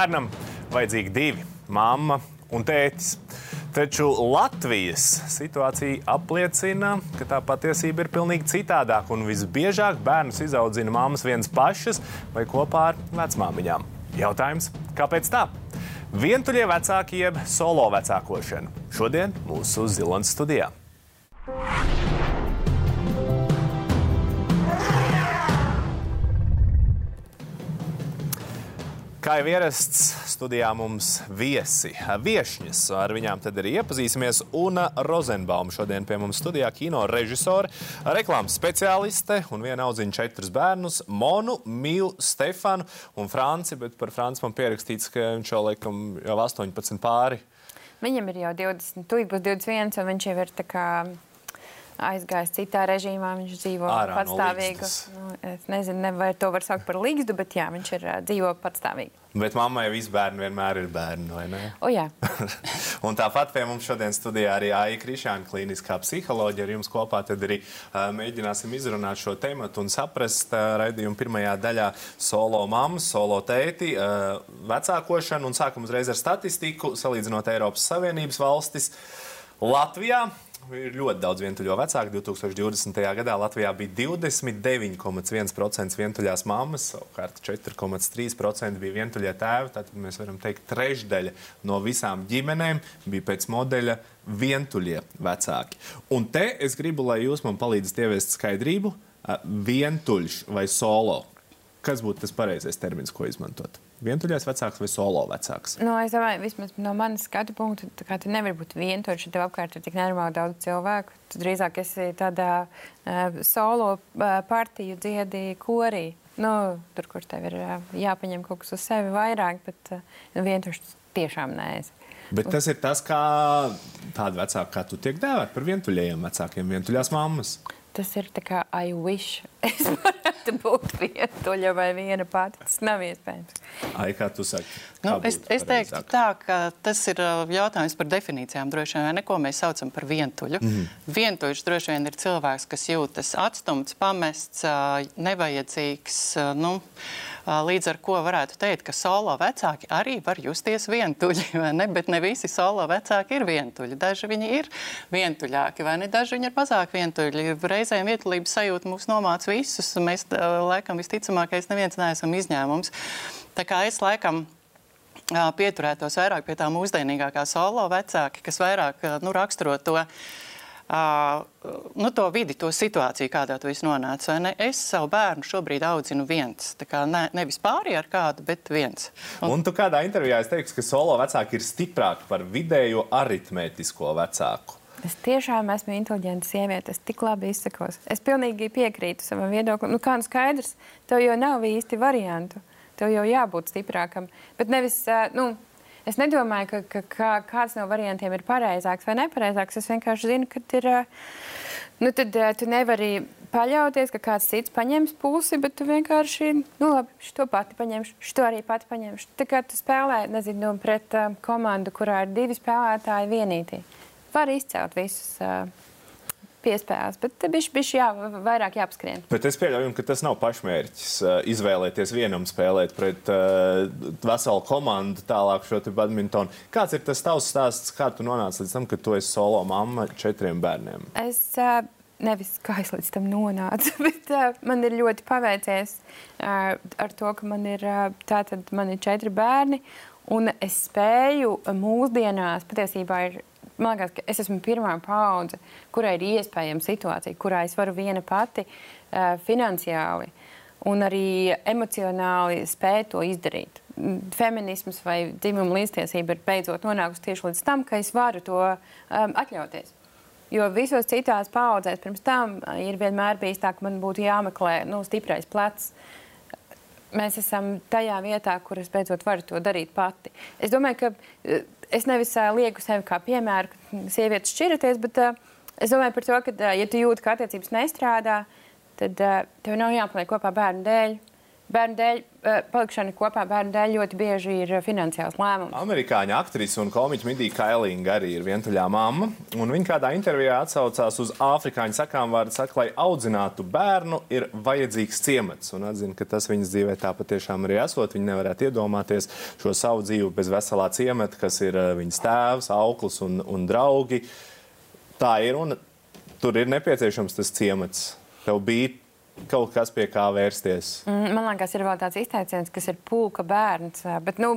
Bērnam vajadzīgi divi - mamma un tētis. Taču Latvijas situācija apliecina, ka tā patiesība ir pilnīgi citādāka. Visbiežāk bērnus izaudzina mammas vienas pašas vai kopā ar vecmāmiņām. Jautājums, kāpēc tā? Vientuļie vecāki jeb solo vecākošana. Šodien mūsu Zilonas studijā. Kā jau ierasts, studijā mums viesi, viesņas. Ar viņām tad arī iepazīsimies. Una Rozenbauma šodien pie mums studijā kino režisore, reklāmas speciāliste un viena audziņa četrus bērnus - Monu, Mīlu, Stefanu un Franci. Bet par Franci man pierakstīts, ka viņš jau laikam jau 18 pāri. Viņam ir jau 20, tūlīt būs 21, un viņš jau ir tā kā aizgājis citā režīmā. Viņš dzīvo Ārā no patstāvīgi. līgstas. nu, es nezinu, ne, vai to var saukt par līgstu, bet jā, viņš ir ā, dzīvo patstāvīgi. Bet mammai visi bērni vienmēr ir bērni, vai ne? O, jā. Un tāpat pie mums šodien studijā arī Aija Krišāna, klīniskā psiholoģija. Ar jums kopā tad arī uh, mēģināsim izrunāt šo tēmu un saprast uh, raidījuma pirmajā daļā solo mammu, solo tēti, uh, vecākošanu un sākam uzreiz ar statistiku, salīdzinot Eiropas Savienības valstis. Latvijā ir ļoti daudz vientuļo vecāku. 2020. gadā Latvijā bija 29,1% vientuļās mammas, savukārt 4,3% bija vientuļie tēvi. Tātad mēs varam teikt, ka trešdaļa no visām ģimenēm bija pēc modeļa vientuļie vecāki. Un te es gribu, lai jūs man palīdzat ieviest skaidrību, vientuļš vai solo. Kas būtu tas pareizais termins, ko izmantot? Vientuļais vecāks vai solo vecāks? Nu, es domāju, vismaz no manas skatu punkta, kā tu nevari būt vientuļš, ja tev apkārt ir tik nenormāli daudz cilvēku. Tu drīzāk esi tādā uh, solo uh, partiju dziedi korī. Nu, tur, kur tev ir uh, jāpaņem kaut kas uz sevi vairāk, bet uh, vientuļš tiešām neesi. Bet tas ir tas, kā tāda vecāka, kā tu tiek dēvēta par vientuļajiem vecākiem, vientuļās mammas. Tas ir tā kā I wish. Es varētu būt vientuļa vai viena pati. Tas nav iespējams. Ai, kā tu saki? Nu, Kā es, būtu es teiktu, pareizāk? tā, ka tas ir uh, jautājums par definīcijām. Droši vien neko mēs saucam par vientuļu. Mm. Vientuļš droši vien ir cilvēks, kas jūtas atstumts, pamests, uh, nevajadzīgs. uh, Nu, līdz ar to varētu teikt, ka solo vecāki arī var justies vientuļi. vai Ne? Bet ne visi solo vecāki ir vientuļi. Daži viņi ir vientuļāki, vai ne? Daži viņi ir mazāk vientuļi. Reizēm vietulības sajūta mūs nomāca visus. Mēs, laikam, visticamākais, neviens neesam izņēmums. Tā kā es laikam pieturētos vairāk pie tā mūsdienīgākā solo vecāka, kas vairāk nu, raksturo to. Uh, nu, to vidi, to situāciju, kādā tu esi nonācis. Es savu bērnu šobrīd audzinu viens. Ne, nevis pāri ar kādu, bet viens. Un, Un tu kādā intervijā esi teicis, ka solo vecāki ir stiprāki par vidējo aritmētisko vecāku. Es tiešām esmu inteliģenta sieviete. Es tik labi izsakos. Es pilnīgi piekrītu savam viedoklim. Nu, kā nu skaidrs, tev jau nav īsti variantu. Tev jau jābūt stiprākam. Bet nevis, nu, es nedomāju, ka, ka, ka kāds no variantiem ir pareizāks vai nepareizāks. Es vienkārši zinu, ka ir. Nu, tad tu nevari paļauties, ka kāds cits paņems pusi, bet tu vienkārši, nu, labi, šo pati paņemšu, šo arī pati paņemšu. Tā kā tu spēlē, nezinu, nu, pret komandu, kurā ir divi spēlētāji vienītī. Var izcelt visus uh, piespēles, bet bišķi, bišķi jā, vairāk jāapskrien. Bet es pieļauju, ka tas nav pašmērķis izvēlēties vienam spēlēt pret uh, veselu komandu, tālāk šo badmintonu. Kāds ir tas tavs stāsts, kā tu nonāci līdz tam, ka tu esi solo mamma četriem bērniem? Es uh, nevis kā es līdz tam nonācu, bet uh, man ir ļoti paveicies uh, ar to, ka man ir, uh, tātad, man ir četri bērni, un es spēju mūsdienās patiesībā ir. Man liekas, ka es esmu pirmā paudze, kurai ir iespējama situācija, kurā es varu viena pati uh, finansiāli un arī emocionāli spēt to izdarīt. Mm, Feminisms vai dzimuma līdztiesība ir beidzot nonākusi tieši līdz tam, ka es varu to um, atļauties. Jo visos citās paudzēs pirms tam uh, ir vienmēr bijis tā, ka man būtu jāmeklē nu, stiprais plecs. Mēs esam tajā vietā, kur es beidzot varu to darīt pati. Es domāju, ka uh, es nevis lieku sevi kā piemēru, ka sievietes šķiraties, bet es domāju par to, ka, ja tu jūti, ka attiecības nestrādā, tad tev nav jāpaliek kopā bērnu dēļ. Bērnu dēļ, uh, palikšana kopā bērnu dēļ ļoti bieži ir finansiāls lēmums. Amerikāņu aktrise un komiķa Midija Kailinga arī ir vientuļā mamma. Viņa kādā intervijā atsaucās uz afrikāņu sakām vārdu, saka, lai audzinātu bērnu, ir vajadzīgs ciemats. Un atzina, ka tas viņas dzīvē tā patiešām arī esot. Viņa nevarētu iedomāties šo savu dzīvi bez veselā ciemata, kas ir viņas tēvs, auklis un, un draugi. Tā ir un tur ir nepieciešams tas ciemats. Tev bija kaut kas, pie kā vērsties? Mm, man liekas, ir vēl tāds izteiciens, kas ir pulka bērns. Bet, nu,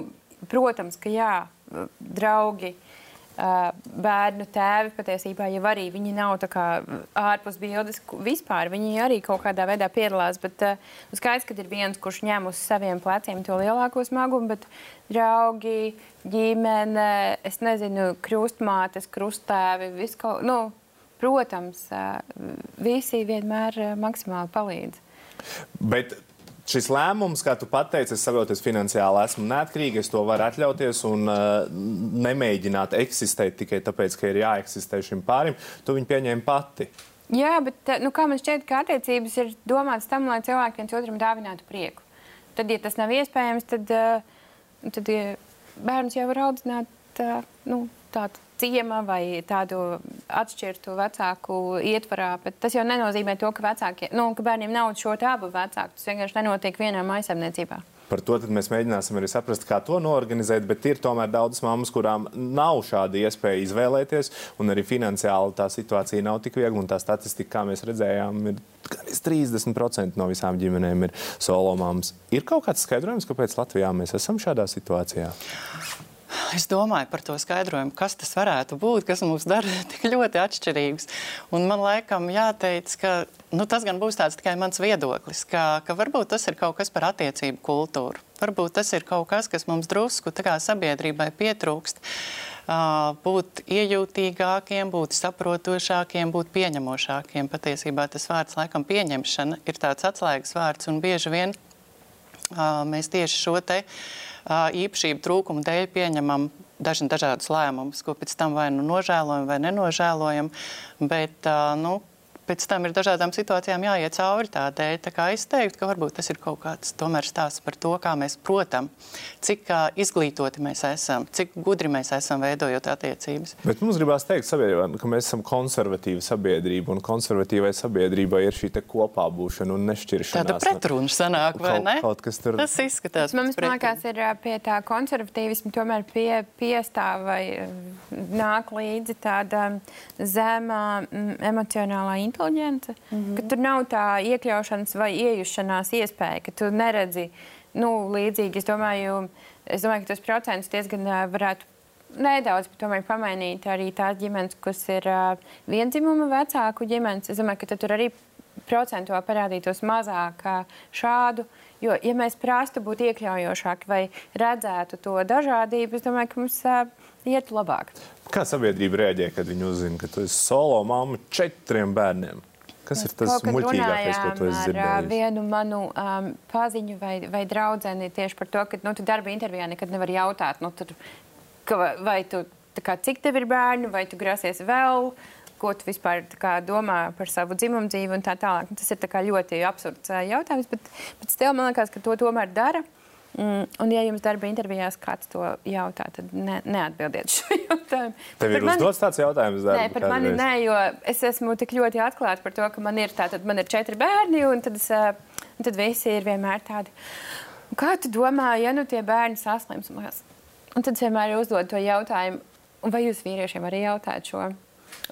protams, ka jā, draugi. Bērnu tēvi patiesībā jau arī viņi nav ārpus bildes vispār. Viņi arī kaut kādā veidā piedalās. Bet nu, skaidrs, ka ir viens, kurš ņem uz saviem pleciem to lielāko smagumu, bet draugi, ģimene, es nezinu, krustmātes, krustēvi, visu, nu, protams, visi vienmēr maksimāli palīdz. Bet šis lēmums, kā tu pateici, es saprotu, es finansiāli esmu neatkarīga, es to varu atļauties un uh, nemēģināt eksistēt tikai tāpēc, ka ir jāeksistē šim pārim. Tu viņu pieņēmi pati. Jā, bet nu, kā man šķiet, ka attiecības ir domātas tam, lai cilvēki viens otram dāvinātu prieku. Tad, ja tas nav iespējams, tad, uh, tad ja bērns jau var audzināt uh, nu, tādu ciema vai tādu atšķirtu vecāku ietvarā. Bet tas jau nenozīmē to, ka, vecāki, nu, ka bērniem nav šo abu vecāku. Tas vienkārši nenotiek vienā maisaimniecībā. Par to mēs mēģināsim arī saprast, kā to norganizēt. Bet ir tomēr daudzas mammas, kurām nav šāda iespēja izvēlēties, un arī finansiāli tā situācija nav tik viegla. Tā statistika, kā mēs redzējām, ir gandrīz 30% no visām ģimenēm ir solo mammas. Ir kaut kāds skaidrojums, kāpēc Latvijā mēs esam šādā situācijā? Es domāju par to skaidrojumu, kas tas varētu būt, kas mums dara tik ļoti atšķirīgus. Un man laikam jāteic, ka nu, tas gan būs tāds tikai mans viedoklis, ka, ka varbūt tas ir kaut kas par attiecību kultūru. Varbūt tas ir kaut kas, kas mums drusku sabiedrībai pietrūkst. Uh, būt iejūtīgākiem, būt saprotošākiem, būt pieņemošākiem. Patiesībā tas vārds, laikam, pieņemšana ir tāds atslēgas vārds, un bieži vien uh, mēs tieši šo te uh, īpašību trūkumu dēļ pieņemam dažni dažādus lēmumus, ko pēc tam vai nu nožēlojam vai nenožēlojam. Bet, nu, pēc tam ir dažādām situācijām jāiet cauri tādēļ. Tā kā es teiktu, ka varbūt tas ir kaut kāds tomēr stāsts par to, kā mēs protam, cik izglītoti mēs esam, cik gudri mēs esam veidojot attiecības. Bet mums gribās teikt, ka mēs esam konservatīva sabiedrība, un konservatīvai sabiedrībai ir šī kopā būšana un nešķiršanās. Tāda pretruna sanāk, vai kaut, ne? Kaut kas tur. Tas izskatās. Mums, liekas, ir pie tā konservatīvisma tomēr pie, piestāv vai nāk līdzi tāda zema emocionālā inteliģence mm -hmm. ka tur nav tā iekļaušanas vai iejušanās iespēja, ka tu neredzi nu, līdzīgi. Es domāju, es domāju, ka tos procentus diezgan varētu nedaudz pamainīt arī tās ģimenes, kas ir uh, vienzimuma vecāku ģimenes. Es domāju, ka tur arī procentuāli parādītos mazāk šādu. Jo, ja mēs prastu būt iekļaujošāki vai redzētu to dažādību, es domāju, ka mums uh, ietu labāk. Kā sabiedrība rēģē, kad viņi uzzina, ka tu esi solo mamma četriem bērniem? Kas Mēs ir tas muļķīgākais, ko tu esi dzirdējis? Ar vienu manu um, paziņu vai, vai draudzeni tieši par to, ka nu, tu darba intervijā nekad nevar jautāt, nu, tur, ka, vai tu, kā, cik tev ir bērni, vai tu grasies vēl, ko tu vispār kā, domā par savu dzimumu dzīvi un tā tālāk. Tas ir tā ļoti absurds uh, jautājums, bet, bet stil man liekas, ka to tomēr dara. Mm, un, ja jums darba intervijās kāds to jautā, tad ne, neatbildiet šo jautājumu. Tev ir uzdots tāds jautājums, darba, Nē, par mani reiz. nē, jo es esmu tik ļoti atklāta par to, ka man ir, tātad, man ir četri bērni, un tad, es, un tad visi ir vienmēr tādi. Kā tu domā, ja nu tie bērni saslims? Un tad es vienmēr uzdodu to jautājumu, vai jūs vīriešiem arī jautājat šo?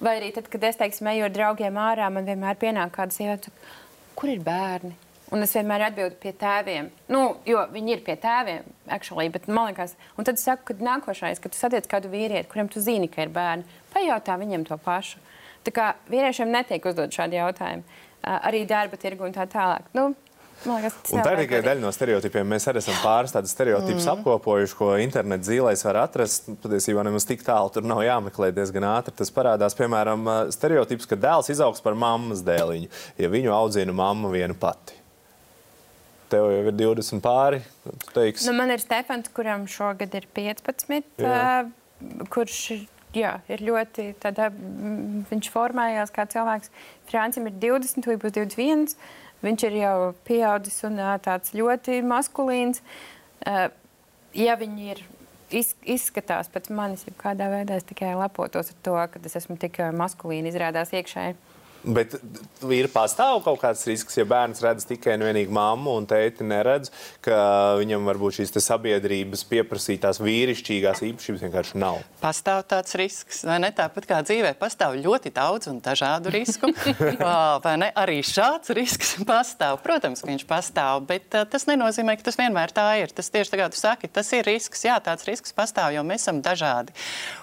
Vai arī tad, kad es teiksim, eju ar draugiem ārā, man vienmēr pienāk kāda sieviete, kur ir bērni? Un es vienmēr atbildu pie tēviem. Nu, jo viņi ir pie tēviem, actually, bet man liekas, un tad es saku, ka nākošais, kad tu satiec kādu vīrieti, kuriem tu zini, ka ir bērni, pajautā viņiem to pašu. Tā kā vīriešiem netiek uzdot šādi jautājumi, arī darba tirgu un tā tālāk. Nu, Liekas, un tā ir tikai daļa no stereotipiem. Mēs arī esam pāris tādus stereotipus mm. apkopojuši, ko interneta zīlēs var atrast. Patiesībā nemaz tik tālu tur nav jāmeklē diezgan ātri. Tas parādās, piemēram, stereotips, ka dēls izaugs par mammas dēliņu, ja viņu audzina mamma viena pati tev jau ir 20 pāri. Nu, man ir Stefans, kuram šogad ir 15, jā. uh, kurš jā, ir ļoti tādā, viņš formējās kā cilvēks. Francim ir 20, vai būs 21. viņš ir jau pieaudzis un tāds ļoti maskulīns. Uh, ja viņi ir iz, izskatās pēc manis, jau kādā veidā es tikai lepotos ar to, ka es esmu tik maskulīni izrādās iekšēji. Bet ir pastāv kaut kāds risks, ja bērns redz tikai un vienīgi mammu un tēti neredz, ka viņam varbūt šīs sabiedrības pieprasītās vīrišķīgās īpašības vienkārši nav. Pastāv tāds risks, vai ne? Tāpat kā dzīvē pastāv ļoti daudz un dažādu risku. vai ne? Arī šāds risks pastāv. Protams, ka viņš pastāv, bet uh, tas nenozīmē, ka tas vienmēr tā ir. Tas tieši tā kā tu saki, tas ir risks. Jā, tāds risks pastāv, jo mēs esam dažādi.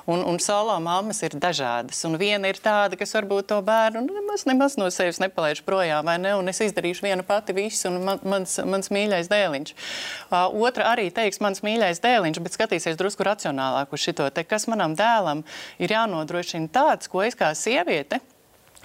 Un, un solo mammas ir dažādas. Un viena ir tāda, kas varbūt to bērnu nu, nemaz, nemaz no sevis nepalaiž projām, vai ne? Un es izdarīšu vienu pati visu, un man, mans, mans mīļais dēliņš. Uh, otra arī teiks, mans mīļais dēliņš, bet skatīsies drusku racionālāk uz šo te, kas manam dēlam ir jānodrošina tāds, ko es kā sieviete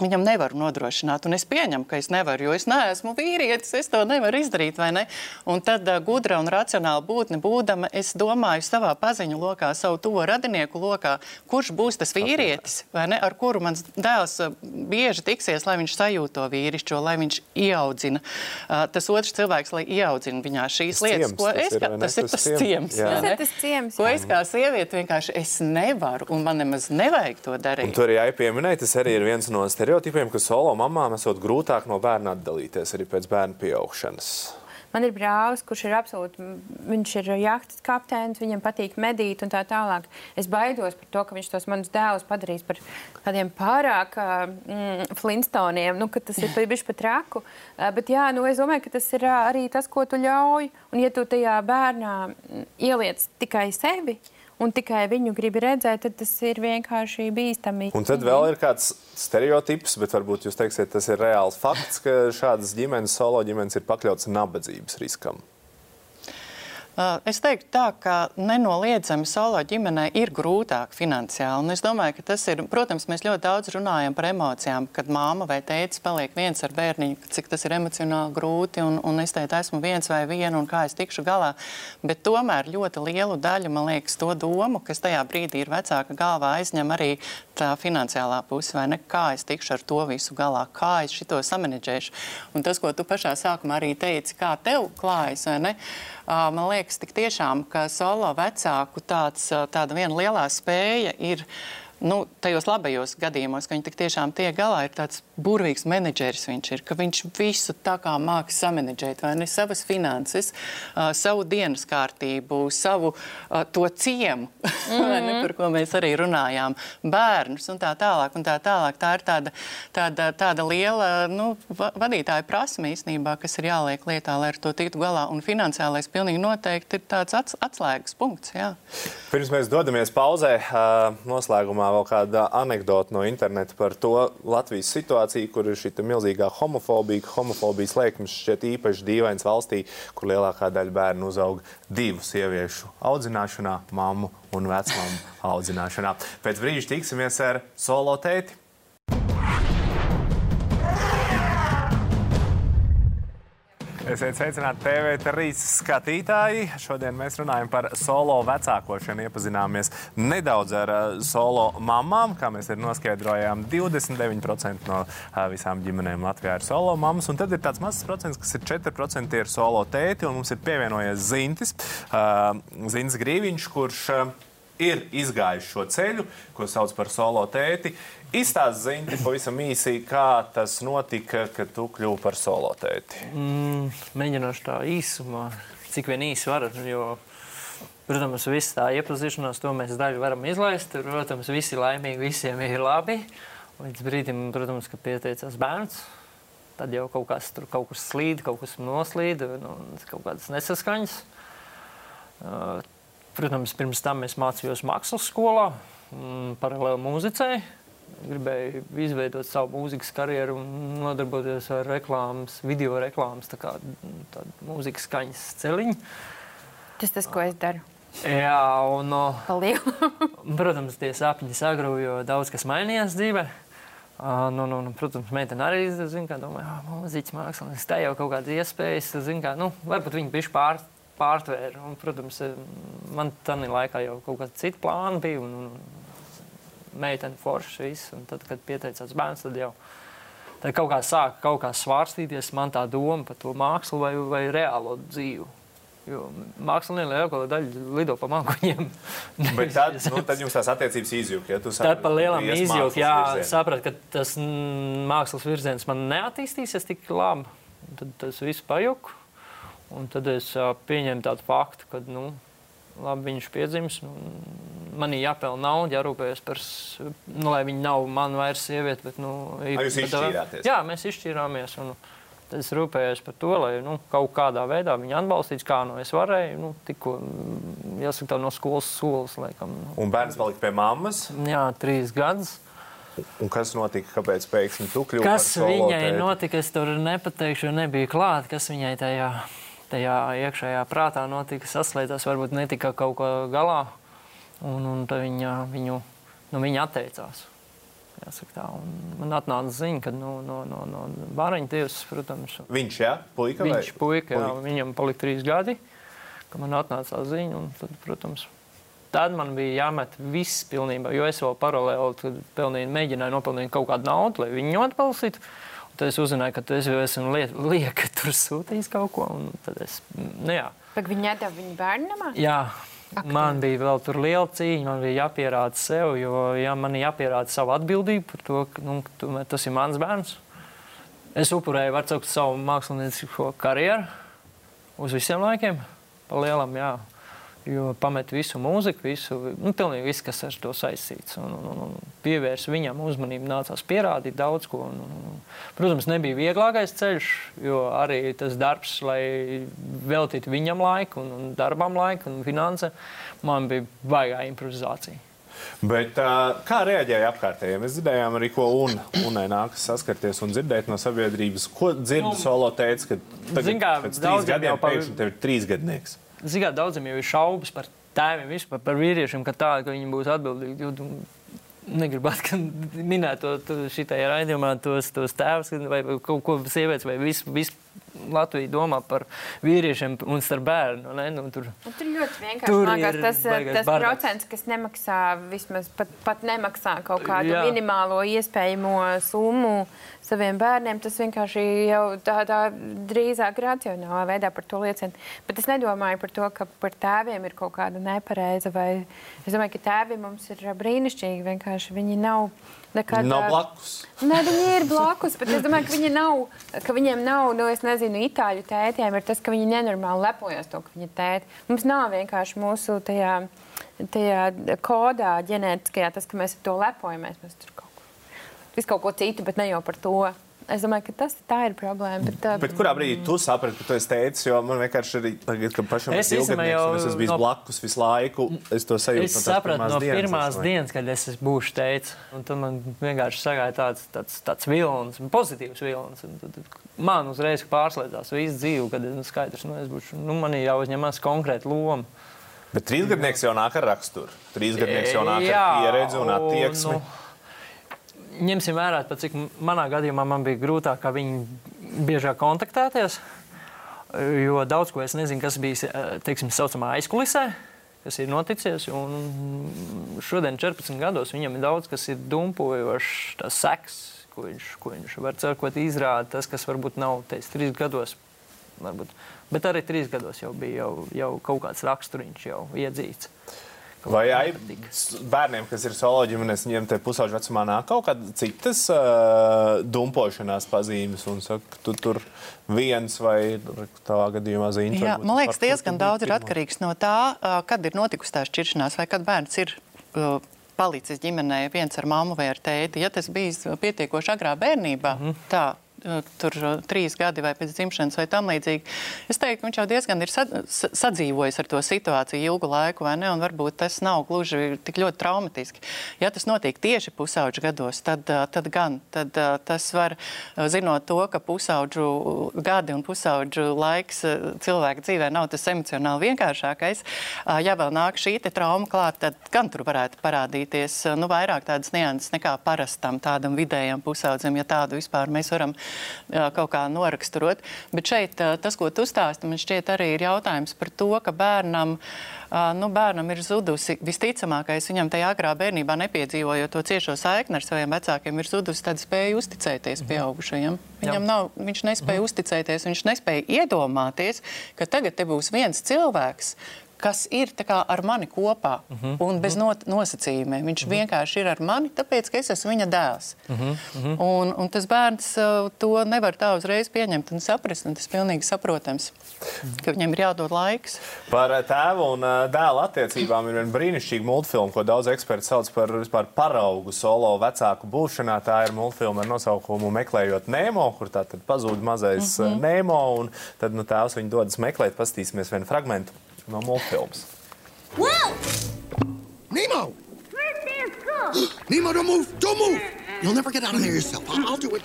Viņam nevaru nodrošināt, un es pieņemu, ka es nevaru, jo es neesmu vīrietis, es to nevaru izdarīt, vai ne? Un tad uh, gudra un racionāla būtne būdama, es domāju savā paziņu lokā, savu to radinieku lokā, kurš būs tas vīrietis, vai ne, ar kuru mans dēls uh, bieži tiksies, lai viņš sajūt to vīrišķo, lai viņš ieaudzina. Uh, tas otrs cilvēks, lai ieaudzina viņā šīs Tas lietas, ciems, ko tas es, ir, kā, tas ir Tas ciems, jā. vai Tas ne? ir tas ciems. Ko es kā sieviete vienkārši es nevaru, un man nemaz nevajag to darīt. Un tur arī jāpieminē, tas arī ir viens no stereotipiem, ka solo mamām esot grūtāk no bērna atdalīties arī pēc bērna pieaugšanas. Man ir brālis, kurš ir absolūti, viņš ir jahtas kapteinis, viņam patīk medīt un tā tālāk. Es baidos par to, ka viņš tos manus dēlus padarīs par tādiem pārāk mm, flintstoniem, nu, ka tas ir bijis pat traku. Uh, bet jā, nu, es domāju, ka tas ir arī tas, ko tu ļauj. Un ja tu tajā bērnā mm, ieliec tikai sevi, un tikai viņu gribi redzēt, tad tas ir vienkārši bīstami. Un tad vēl ir kāds stereotips, bet varbūt jūs teiksiet, tas ir reāls fakts, ka šādas ģimenes, solo ģimenes ir pakļautas nabadzības riskam. Uh, Es teiktu, tā, ka nenoliedzami solo ģimenei ir grūtāk finansiāli. Un es domāju, ka tas ir, protams, mēs ļoti daudz runājam par emocijām, kad māma vai tētis paliek viens ar bērniņu, cik tas ir emocionāli grūti. Un, un es teicu, esmu viens vai viena un kā es tikšu galā. Bet tomēr ļoti lielu daļu, man liekas, to domu, kas tajā brīdī ir vecāka galvā, aizņem arī tā finansiālā puse, vai ne? Kā es tikšu ar to visu galā, kā es šito samanģēšu. Un tas, ko tu pašā sākumā arī teici, kā tev klājas, vai ne? Uh, Man liekas, tik tiešām, ka solo vecāku tāds, tāda viena lielā spēja ir nu, tajos labajos gadījumos, ka viņi tik tiešām tiek galā, ir tāds burvīgs menedžeris viņš ir, ka viņš visu tā kā māks samanedžēt, vai ne savas finanses, uh, savu dienas kārtību, savu uh, to ciemu, mm -hmm. vai ne, par ko mēs arī runājām, bērnus un tā tālāk un tā tālāk. Tā ir tāda, tāda, tāda liela nu, va vadītāja prasme īstenībā, kas ir jāliek lietā, lai ar to tiktu galā, un finansiālais pilnīgi noteikti ir tāds ats atslēgas punkts, jā. Pirms mēs dodamies pauzē, ā, noslēgumā vēl kāda anekdote no interneta par to Latvijas situāciju, kur ir šī milzīgā homofobija. ka Homofobijas lēkmes šķiet īpaši dīvains valstī, kur lielākā daļa bērnu uzaug divu sieviešu audzināšanā, mammu un vecmāmu audzināšanā. Pēc brīža tiksimies ar solo tēti. Esiet sveicināti TV3 skatītāji. Šodien mēs runājam par solo vecākošanu. Iepazināmies nedaudz ar uh, solo mamām. Kā mēs arī noskaidrojām, 29% no uh, visām ģimenēm Latvijā ir solo mammas. Un tad ir tāds mazs procents, kas ir 4% ir solo tēti. Un mums ir pievienojies Zintis, uh, Zins Grīviņš, kurš ir izgājis šo ceļu, ko sauc par solo tēti. Izstāst Zinti pavisam īsi, kā tas notika, kad tu kļuvi par solo tēti. Mm, mēģināšu tā īsumā, cik vien īsi var. Jo, protams, viss tā iepazīšanās, to mēs daļu varam izlaist. Protams, visi laimīgi, visiem ir labi. Līdz brīdim, protams, kad pieteicās bērns, tad jau kaut kas tur kaut kas slīd, kaut kas noslīd, nu, kaut kādas nesaskaņas. Uh, Protams, pirms tam es mācījos mākslas skolā, mm, paralēli mūzicei. Gribēju izveidot savu mūzikas karjeru un nodarboties ar reklāmas, video reklāmas, tā kā tādu mūzikas skaņas celiņu. Tas tas, ko es daru. Jā, un, protams, tie sapņi sagrauj, jo daudz kas mainījās dzīvē. Nu, nu, nu, protams, meitene arī zina, ka domāju, ah, mūziķis, mākslinieks, tā jau kaut kādas iespējas, zina, kā, nu, varbūt viņi bišķi pār, pārtvēra. Un, protams, man tādā laikā jau kaut kāda cita plāna bija. Un, un, meitene forša viss. Un tad, kad pieteicās bērns, tad jau tad kaut kā sāk kaut kā svārstīties man tā doma par to mākslu vai, vai reālo dzīvi. Jo mākslinieki lielāko daļu lido pa mākoņiem. Bet tad, nu, tad jums tās attiecības izjūta. Ja tad par lielām izjūta, jā, sapratu, ka tas mākslas virziens man neattīstīsies tik labi. Tad tas viss pajuka. Un tad es pieņēmu tādu faktu, ka nu, labi, viņš piedzims. Man ir jāpelnā nauda, jārūpējas par, nu, lai viņa nav man vairs sieviete. Bet, nu, ir, Ar jūs izšķīrāties? Jā, mēs izšķīrāmies. Un, Tad es rūpējos par to, lai nu, kaut kādā veidā viņu atbalstītu, kā nu es varēju. Nu, tikko, jāsaka, no skolas solis. Laikam, nu. Un bērns palika pie mammas? Jā, trīs gadus. Un kas notika? Kāpēc pēkšņi tu kas par viņai tēti? notika? Es tur nepateikšu, nebija klāt. Kas viņai tajā, tajā iekšējā prātā notika? Saslēdzās, varbūt netika kaut kā galā. Un, un viņa, viņu, nu, viņa atteicās. Tā, man atnāca ziņa, ka no, no, no, no Bāriņa tiesas, protams, viņš jā, puika, viņš vai? puika, jā, puika. viņam palika trīs gadi, ka man atnāca ziņa. Un tad, protams, tad man bija jāmet viss pilnībā, jo es vēl paralēli pelnīju, mēģināju nopelnīt kaut kādu naudu, lai viņu atbalstītu. Tad es uzzināju, ka tu esi, esmu liek, liek, tur sūtījis kaut ko. Tad es, nu, jā. Bet viņi nedēļ viņu bērnam? Jā. Ak, man bija vēl tur liela cīņa, man bija jāpierāda sev, jo jā, man ir jāpierāda savu atbildību par to, ka nu, tas ir mans bērns. Es upurēju, var teikt, savu māksliniecisko karjeru uz visiem laikiem. Pa lielam, jā. Jo pamet visu mūziku, visu, nu, pilnīgi visu, kas ar to saistīts. Un, un, un pievērs viņam uzmanību, nācās pierādīt daudz ko. Un, un, protams, nebija vieglākais ceļš, jo arī tas darbs, lai veltītu viņam laiku, un, un darbam laiku un finanse, man bija baigā improvizācija. Bet, uh, kā reaģēja apkārtējie? Mēs dzirdējām arī, ko un, unai nākas saskarties un dzirdēt no sabiedrības. Ko dzirdu nu, solo teica, ka tagad, kā, pēc trīs gadiem pa... pēkšņi tev ir trīs gadnieks? Zināt, daudziem jau ir šaubas par tēviem, vispār par vīriešiem, ka, tā, ka viņi būs atbildīgi. Negribu minēt to šitai raidījumā, tos, tos tēvus vai kaut ko sievietes vai visu. visu Latvija domā par vīriešiem un starp bērnu. Ne? Nu, tur, nu, tur ļoti vienkārši tur mākās, tas, tas bardaks. procents, kas nemaksā, vismaz pat, pat nemaksā kaut kādu Jā. minimālo iespējamo summu saviem bērniem, tas vienkārši jau tādā drīzāk racionālā veidā par to liecina. Bet es nedomāju par to, ka par tēviem ir kaut kāda nepareiza. Vai... Es domāju, ka tēvi mums ir brīnišķīgi. Vienkārši viņi nav Nekad, nav blakus. Nē, viņi ir blakus, bet es domāju, ka, viņi nav, ka viņiem nav, nu, es nezinu, itāļu tētiem ir tas, ka viņi nenormāli lepojas to, ka viņi tēti. Mums nav vienkārši mūsu tajā, tajā kodā ģenētiskajā tas, ka mēs ar to lepojamies. Mēs tur kaut ko, kaut ko citu, bet ne jau par to. Es domāju, ka tas ir problēma. Bet, uh, bet kurā brīdī tu saprati, ka tu esi teicis, jo man vienkārši arī tagad, kad pašam es ir ilgadnieks, un es esmu bijis no, blakus visu laiku, es to sajūtu. Es no sapratu no dienas, pirmās dienas, kad es būšu teicis, un tad man vienkārši sagāja tāds, tāds, tāds vilnis, pozitīvs vilnis. Man uzreiz pārslēdzās visu dzīvi, kad es nu, skaidrs, nu, es būšu, nu, man ir jāuzņemas konkrēta loma. Bet trīsgadnieks jau nāk ar raksturu. Trīsgadnieks jau nāk ar pieredzi un attieksmi. Nu, ņemsim vērā, cik manā gadījumā man bija grūtāk, kā viņi biežāk kontaktēties. Jo daudz ko es nezinu, kas bija teiksim, saucamā aizkulisē, kas ir noticis. Šodien, 14 gados, viņam ir daudz kas ir dumpojošs, tas seks, ko viņš, ko viņš var cerkot izrādīt. Tas, kas varbūt nav teicis trīs gados, varbūt. bet arī trīs gados jau bija jau, jau kaut kāds raksturiņš jau iedzīts. Vai ai, bērniem, kas ir solo ģimenes, viņiem te pusauģu vecumā nāk kaut kādas citas uh, dumpošanās pazīmes, un saka, tu tur viens vai tādā gadījumā zīme? Jā, man liekas, diezgan daudz ir atkarīgs no tā, uh, kad ir notikusi tā šķiršanās, vai kad bērns ir uh, palicis ģimenē viens ar mammu vai ar tēti. Ja tas bija pietiekoši agrā bērnībā, mm -hmm. tā tur eh, trīs gadi vai pēc dzimšanas vai tam līdzīgi. Es teiktu, ka viņš jau diezgan ir sadzīvojis ar to situāciju ilgu laiku, vai ne? Un varbūt tas nav gluži tik ļoti traumatiski. Ja tas notiek tieši pusauģu gados, tad, eh, tad gan tad, tas var, zinot to, ka pusauģu gadi un pusauģu laiks cilvēka dzīvē nav tas emocionāli vienkāršākais. Ja vēl nāk šī trauma klāt, tad gan tur varētu parādīties nu, vairāk tādas nianses nekā parastam tādam vidējam pusaudzim, ja tādu vispār mēs varam kaut kā noraksturot. Bet šeit tas, ko tu stāsti, man šķiet arī ir jautājums par to, ka bērnam, nu, bērnam ir zudusi visticamākais, viņam tajā agrā bērnībā nepiedzīvojot to ciešo saikni ar saviem vecākiem, ir zudusi tāda spēja uzticēties mhm. pieaugušajiem. Viņam nav, viņš nespēja mm. uzticēties, viņš nespēja iedomāties, ka tagad te būs viens cilvēks, kas ir ar mani kopā uh mhm, -huh, un bez uh mhm. -huh. nosacījumiem. Viņš uh mhm. -huh. vienkārši ir ar mani, tāpēc, ka es esmu viņa dēls. Uh -huh, uh -huh. Un, un tas bērns uh, to nevar tā uzreiz pieņemt un saprast, un tas ir pilnīgi saprotams, ka viņam ir jādod laiks. Par uh, tēvu un uh, dēlu attiecībām ir viena brīnišķīga multfilma, ko daudz eksperti sauc par vispār paraugu solo vecāku būšanā. Tā ir multfilma ar nosaukumu Meklējot Nemo, kur tā tad pazūd mazais uh -huh. Nemo, un tad nu, tēvs viņu dodas meklēt, pastīsimies vienu fragmentu no multfilms. Whoa! Nemo! Where's Dan's Cool? Nemo, don't move! Don't move! You'll never get out of there yourself. I'll, I'll do it.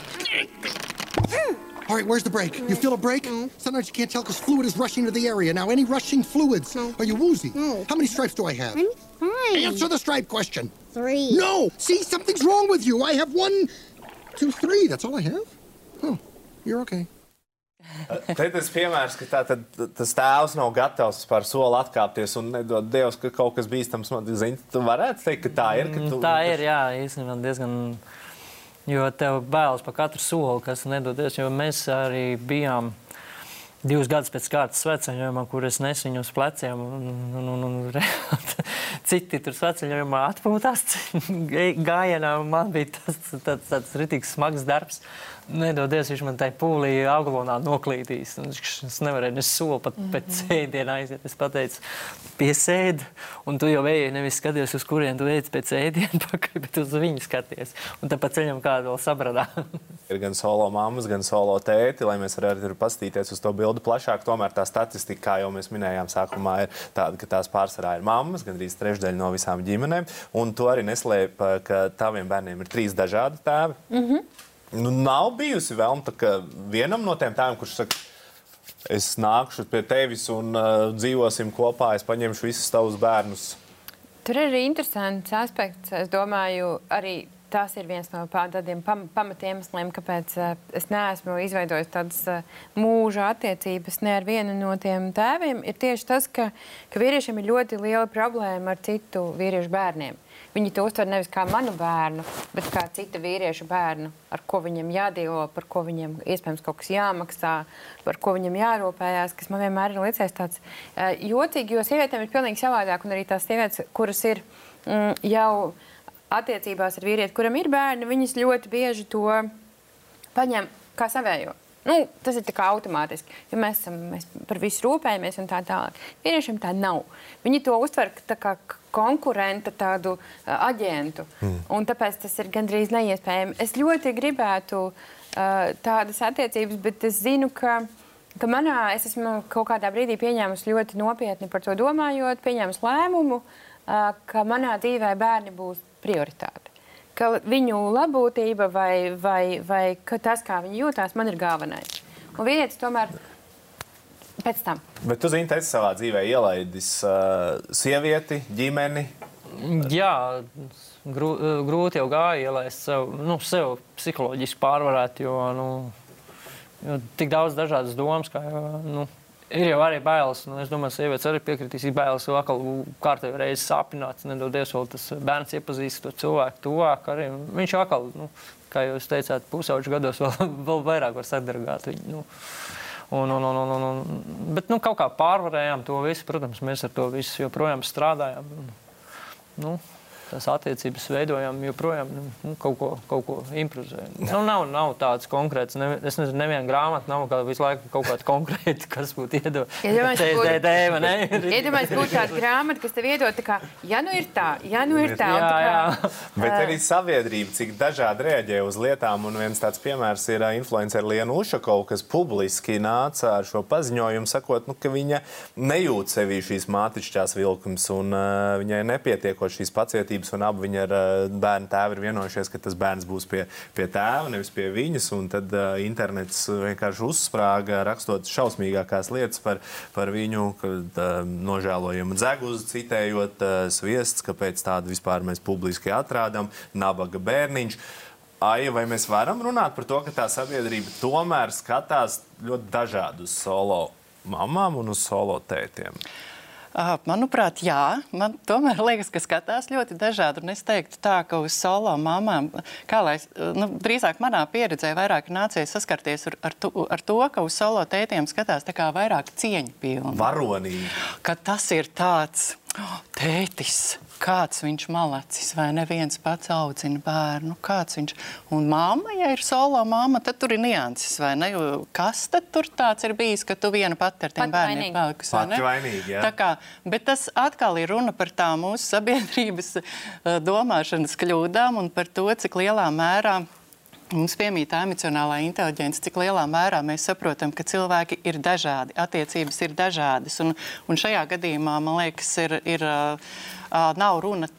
All right, where's the brake? You feel a break? No. Sometimes you can't tell because fluid is rushing to the area. Now, any rushing fluids? No. Are you woozy? No. How many stripes do I have? Five. Answer the stripe question. Three. No! See, something's wrong with you. I have one, two, three. That's all I have? Oh, you're okay. Te tas piemērs, ka tā, tad, tas tēvs nav gatavs par soli atkāpties un nedod Dievs, ka kaut kas bīstams notiks. Tu varētu teikt, ka tā ir. Ka tu, mm, tā ir, jā, īstenībā diezgan. Jo tev bailes par katru soli, kas nedodies, jo mēs arī bijām divus gadus pēc kārtas sveceļojumā, kur es nesu viņu uz pleciem. Un, un, un, un, citi tur sveceļojumā atpūtās gājienā. Man bija tas tāds, tāds ritīgs smags darbs. Nedodies, viņš man tajā pūlī augalonā noklītīs. Es nevarēju ne soli pat mm -hmm. pēc ēdiena aiziet. Es pateicu, piesēdi, un tu jau ejai, nevis skaties, uz kurien tu ej pēc ēdiena pakaļ, bet uz viņu skaties. Un tad pa ceļam kādu vēl sabradā. ir gan solo mammas, gan solo tēti, lai mēs varētu pastīties uz to bildi plašāk. Tomēr tā statistika, kā jau mēs minējām sākumā, ir tāda, ka tās pārsvarā ir mammas, gandrīz trešdaļa no visām ģimenēm. Un to arī neslēp, ka taviem bērniem ir trīs dažādi tēvi. Mm -hmm. Nu, nav bijusi vēlme vienam no tiem tēviem, kurš saka, es nākšu pie tevis un uh, dzīvosim kopā, es paņemšu visus tavus bērnus. Tur ir arī interesants aspekts. Es domāju, arī tas ir viens no tādiem pam pamatiemesliem, kāpēc uh, es neesmu izveidojis tādas uh, mūža attiecības ne ar vienu no tiem tēviem. Ir tieši tas, ka, ka vīriešiem ir ļoti liela problēma ar citu vīriešu bērniem. Viņi to uztver nevis kā manu bērnu, bet kā cita vīrieša bērnu, ar ko viņam jādīvo, par ko viņam iespējams kaut kas jāmaksā, par ko viņam jārūpējās, kas man vienmēr ir liecies tāds uh, jocīgi, jo sievietēm ir pilnīgi savādāk, un arī tās sievietes, kuras ir mm, jau attiecībās ar vīrieti, kuram ir bērni, viņas ļoti bieži to paņem kā savējo. Nu, tas ir automātiski, jo mēs, esam, mēs par visu rūpējamies un tā tālāk. Vīriešiem tā nav. Viņi to uztver kā konkurenta tādu uh, aģentu. Mm. Un tāpēc tas ir gandrīz neiespējami. Es ļoti gribētu uh, tādas attiecības, bet es zinu, ka. Ka manā, es esmu kaut kādā brīdī pieņēmusi ļoti nopietni par to domājot, pieņēmusi lēmumu, ka manā dzīvē bērni būs prioritāte. Ka viņu labklājība vai, vai, vai tas, kā viņi jūtas, man ir galvenais. Un vīrietis tomēr pēc tam. Bet tu zini, esi savā dzīvē ielaidis uh, sievieti, ģimeni. Jā, grū, grūti jau gāja ielaist sev, nu, sev psiholoģiski pārvarēt, jo, nu, jo tik daudz dažādas domas, kā jau, nu, ir jau arī bailes. Nu, es domāju, ka sievietes arī piekritīs, ir bailes vēl atkal kārtējo reizi sāpināts. Nedodies, vēl tas bērns iepazīst to cilvēku tuvāk. Arī. Viņš atkal, nu, kā jūs teicāt, pusauģu gados vēl, vēl vairāk var sadargāt viņu. Nu. Un, un, un, un, un, bet nu, kaut kā pārvarējām to visu. Protams, mēs ar to visu joprojām strādājam. Nu, tās attiecības veidojam, joprojām nu, kaut, ko, kaut ko improvizējam. Nu, nav, nav tāds konkrēts, ne, es nezinu, neviena grāmata nav kā visu laiku kaut kāda konkrēta, kas būtu iedod. Iedomājieties, būtu tāda grāmata, kas tev iedod, tā kā, ja nu ir tā, ja nu ir tā. Jā, jā. Kā, Bet arī sabiedrība, cik dažādi reaģē uz lietām, un viens tāds piemērs ir influencer Liena Ušakova, kas publiski nāca ar šo paziņojumu, sakot, nu, ka viņa nejūt sevī šīs mātišķās vilkums, un uh, viņai nepietiekot šīs pacietības attiecības, un abi viņa ar eh, bērnu tēvu ir vienojušies, ka tas bērns būs pie, pie tēva, nevis pie viņas. Tad uh, internets vienkārši uzsprāga, rakstot šausmīgākās lietas par, par viņu, kad uh, nožēlojama dzeguzi, citējot uh, sviests, kāpēc tādu vispār mēs publiski atrādām, nabaga bērniņš. Aija, vai mēs varam runāt par to, ka tā sabiedrība tomēr skatās ļoti dažādi uz solo mamām un uz solo tētiem? Manuprāt, jā. Man tomēr liekas, ka skatās ļoti dažādi. Un es teiktu, tā, ka uz solo mamām, kā lai nu, drīzāk manā pieredzē, vairāk nācies saskarties ar, ar, tu, ar to, ka uz solo tētiem skatās vairāk cieņpilni. Varonīgi. Ka tas ir tāds oh, tētis kāds viņš malacis, vai neviens pats audzina bērnu, kāds viņš. Un māma, ja ir solo māma, tad tur ir nianses, vai ne? Kas tad tur tāds ir bijis, ka tu viena pati ar tiem Pat bērniem palikusi, vai ne? Vainīgi, jā. Tā kā, bet tas atkal ir runa par tā mūsu sabiedrības uh, domāšanas kļūdām un par to, cik lielā mērā Mums piemīt emocionālā inteligence, cik lielā mērā mēs saprotam, ka cilvēki ir dažādi, attiecības ir dažādas. Un, un šajā gadījumā, man liekas, ir, ir, nav runa.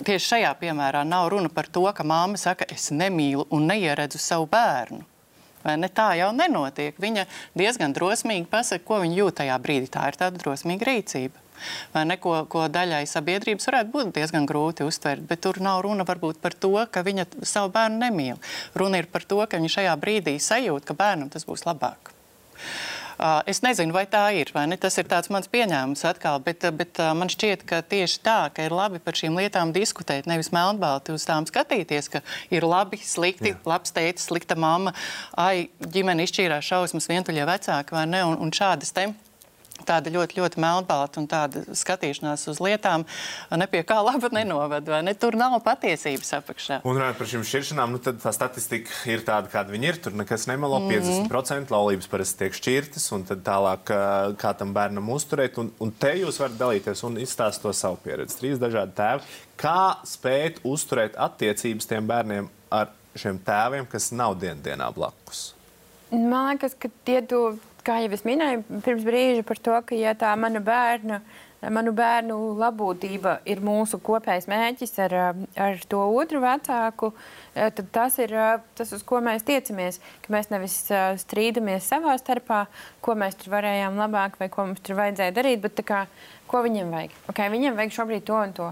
Tieši šajā piemērā nav runa par to, ka māma saka, es nemīlu un neieredzu savu bērnu. Vai ne tā jau nenotiek? Viņa diezgan drosmīgi pasaka, ko viņa jūt tajā brīdī. Tā ir tāda drosmīga rīcība vai ne, ko, daļai sabiedrības varētu būt diezgan grūti uztvert. Bet tur nav runa varbūt par to, ka viņa savu bērnu nemīl. Runa ir par to, ka viņa šajā brīdī sajūt, ka bērnam tas būs labāk. Es nezinu, vai tā ir, vai ne? Tas ir mans pieņēmums atkal, bet, bet man šķiet, ka tieši tā, ka ir labi par šīm lietām diskutēt, nevis melnbalti uz tām skatīties, ka ir labi, slikti, Jā. labs tētis, slikta mamma, ai, ģimene izšķīrās šausmas, vientuļie vecāki, vai ne? Un, un šādas tempas tāda ļoti, ļoti melnbalta un tāda skatīšanās uz lietām pie kā laba nenovada. Ne? Tur nav patiesības apakšā. Un runājot par šīm šķiršanām, nu, tad tā statistika ir tāda, kāda viņi ir. Tur nekas nemelo. Mm -hmm. 50% laulības parasti tiek šķirtas, un tad tālāk kā tam bērnam uzturēt. Un, un te jūs varat dalīties un izstāstīt to savu pieredzi. Trīs dažādi tēvi. Kā spēt uzturēt attiecības tiem bērniem ar šiem tēviem, kas nav dienā blakus? Man liekas, ka tie tu kā jau es minēju pirms brīža par to, ka ja tā mana bērna. Manu bērnu labklājība ir mūsu kopējais mērķis ar, ar to otru vecāku. Tad tas ir tas, uz ko mēs tiecamies. Mēs nevis strīdamies savā starpā, ko mēs tur varējām labāk vai ko mums tur vajadzēja darīt, bet kā, ko viņam vajag. Okay, viņam vajag šobrīd to un to.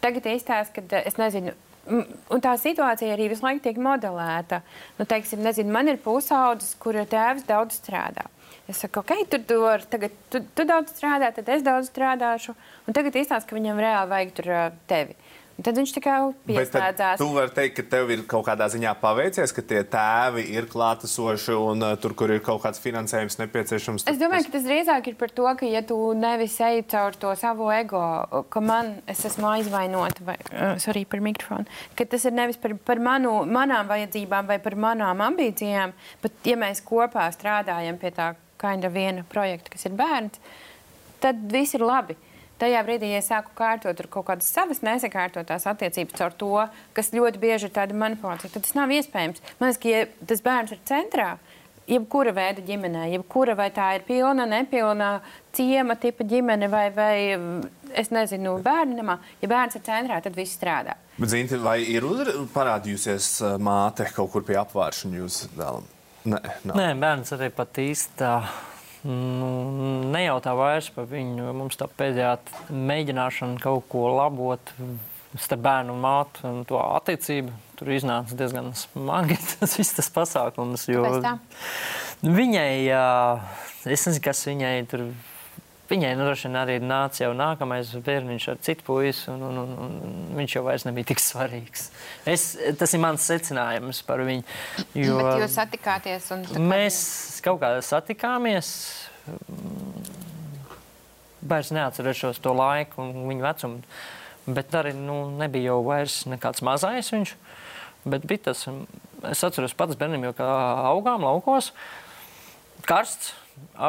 Tagad izstāsta, ka es nezinu, Un tā situācija arī visu laiku tiek modelēta. Nu, teiksim, nezinu, man ir pusaudzis, kura tēvs daudz strādā. Es saku, ok, tu, tu, var, tagad, tu, tu daudz strādā, tad es daudz strādāšu. Un tagad izstāsta, ka viņam reāli vajag tur tevi. Un tad viņš kā pieslēdzās. Tu vari teikt, ka tev ir kaut kādā ziņā paveicies, ka tie tēvi ir klātesoši un uh, tur, kur ir kaut kāds finansējums nepieciešams. Es domāju, ka tas drīzāk ir par to, ka ja tu nevis eji caur to savu ego, ka man, es esmu aizvainota, vai sorry par mikrofonu, ka tas ir nevis par, par manu, manām vajadzībām vai par manām ambīcijām, bet ja mēs kopā strādājam pie tā kind of viena projekta, kas ir bērns, tad viss ir labi. Tajā brīdī, ja es sāku kārtot kaut kādas savas nesakārtotās attiecības ar to, kas ļoti bieži ir tāda manipulācija, tad tas nav iespējams. Man liekas, ka ja tas bērns ir centrā, jebkura veida ģimenē, jebkura vai tā ir pilna, nepilna ciema tipa ģimene vai, vai es nezinu, bērnamā, ja bērns ir centrā, tad viss strādā. Bet, Zinti, vai ir parādījusies māte kaut kur pie apvāršana jūs vēlam? Nē, nav. Nē, bērns arī pat īsti tā. Nu, nejautā vairs par viņu. Mums tā pēdējā mēģināšana kaut ko labot starp bērnu un mātu un to attiecību. Tur iznāca diezgan smagi tas viss tas pasākums. Viņai, es nezinu, kas viņai tur Viņai nu, droši vien arī nāca jau nākamais bērniņš ar citu puisi, un, un, un, un viņš jau vairs nebija tik svarīgs. Es, tas ir mans secinājums par viņu. Jo, Bet jūs satikāties? Mēs kaut kā satikāmies. Vairs neatcerēšos to laiku un viņa vecumu. Bet arī nu, nebija jau vairs nekāds mazais viņš. Bet bija tas, es atceros pats bērniem, jo kā augām laukos, karsts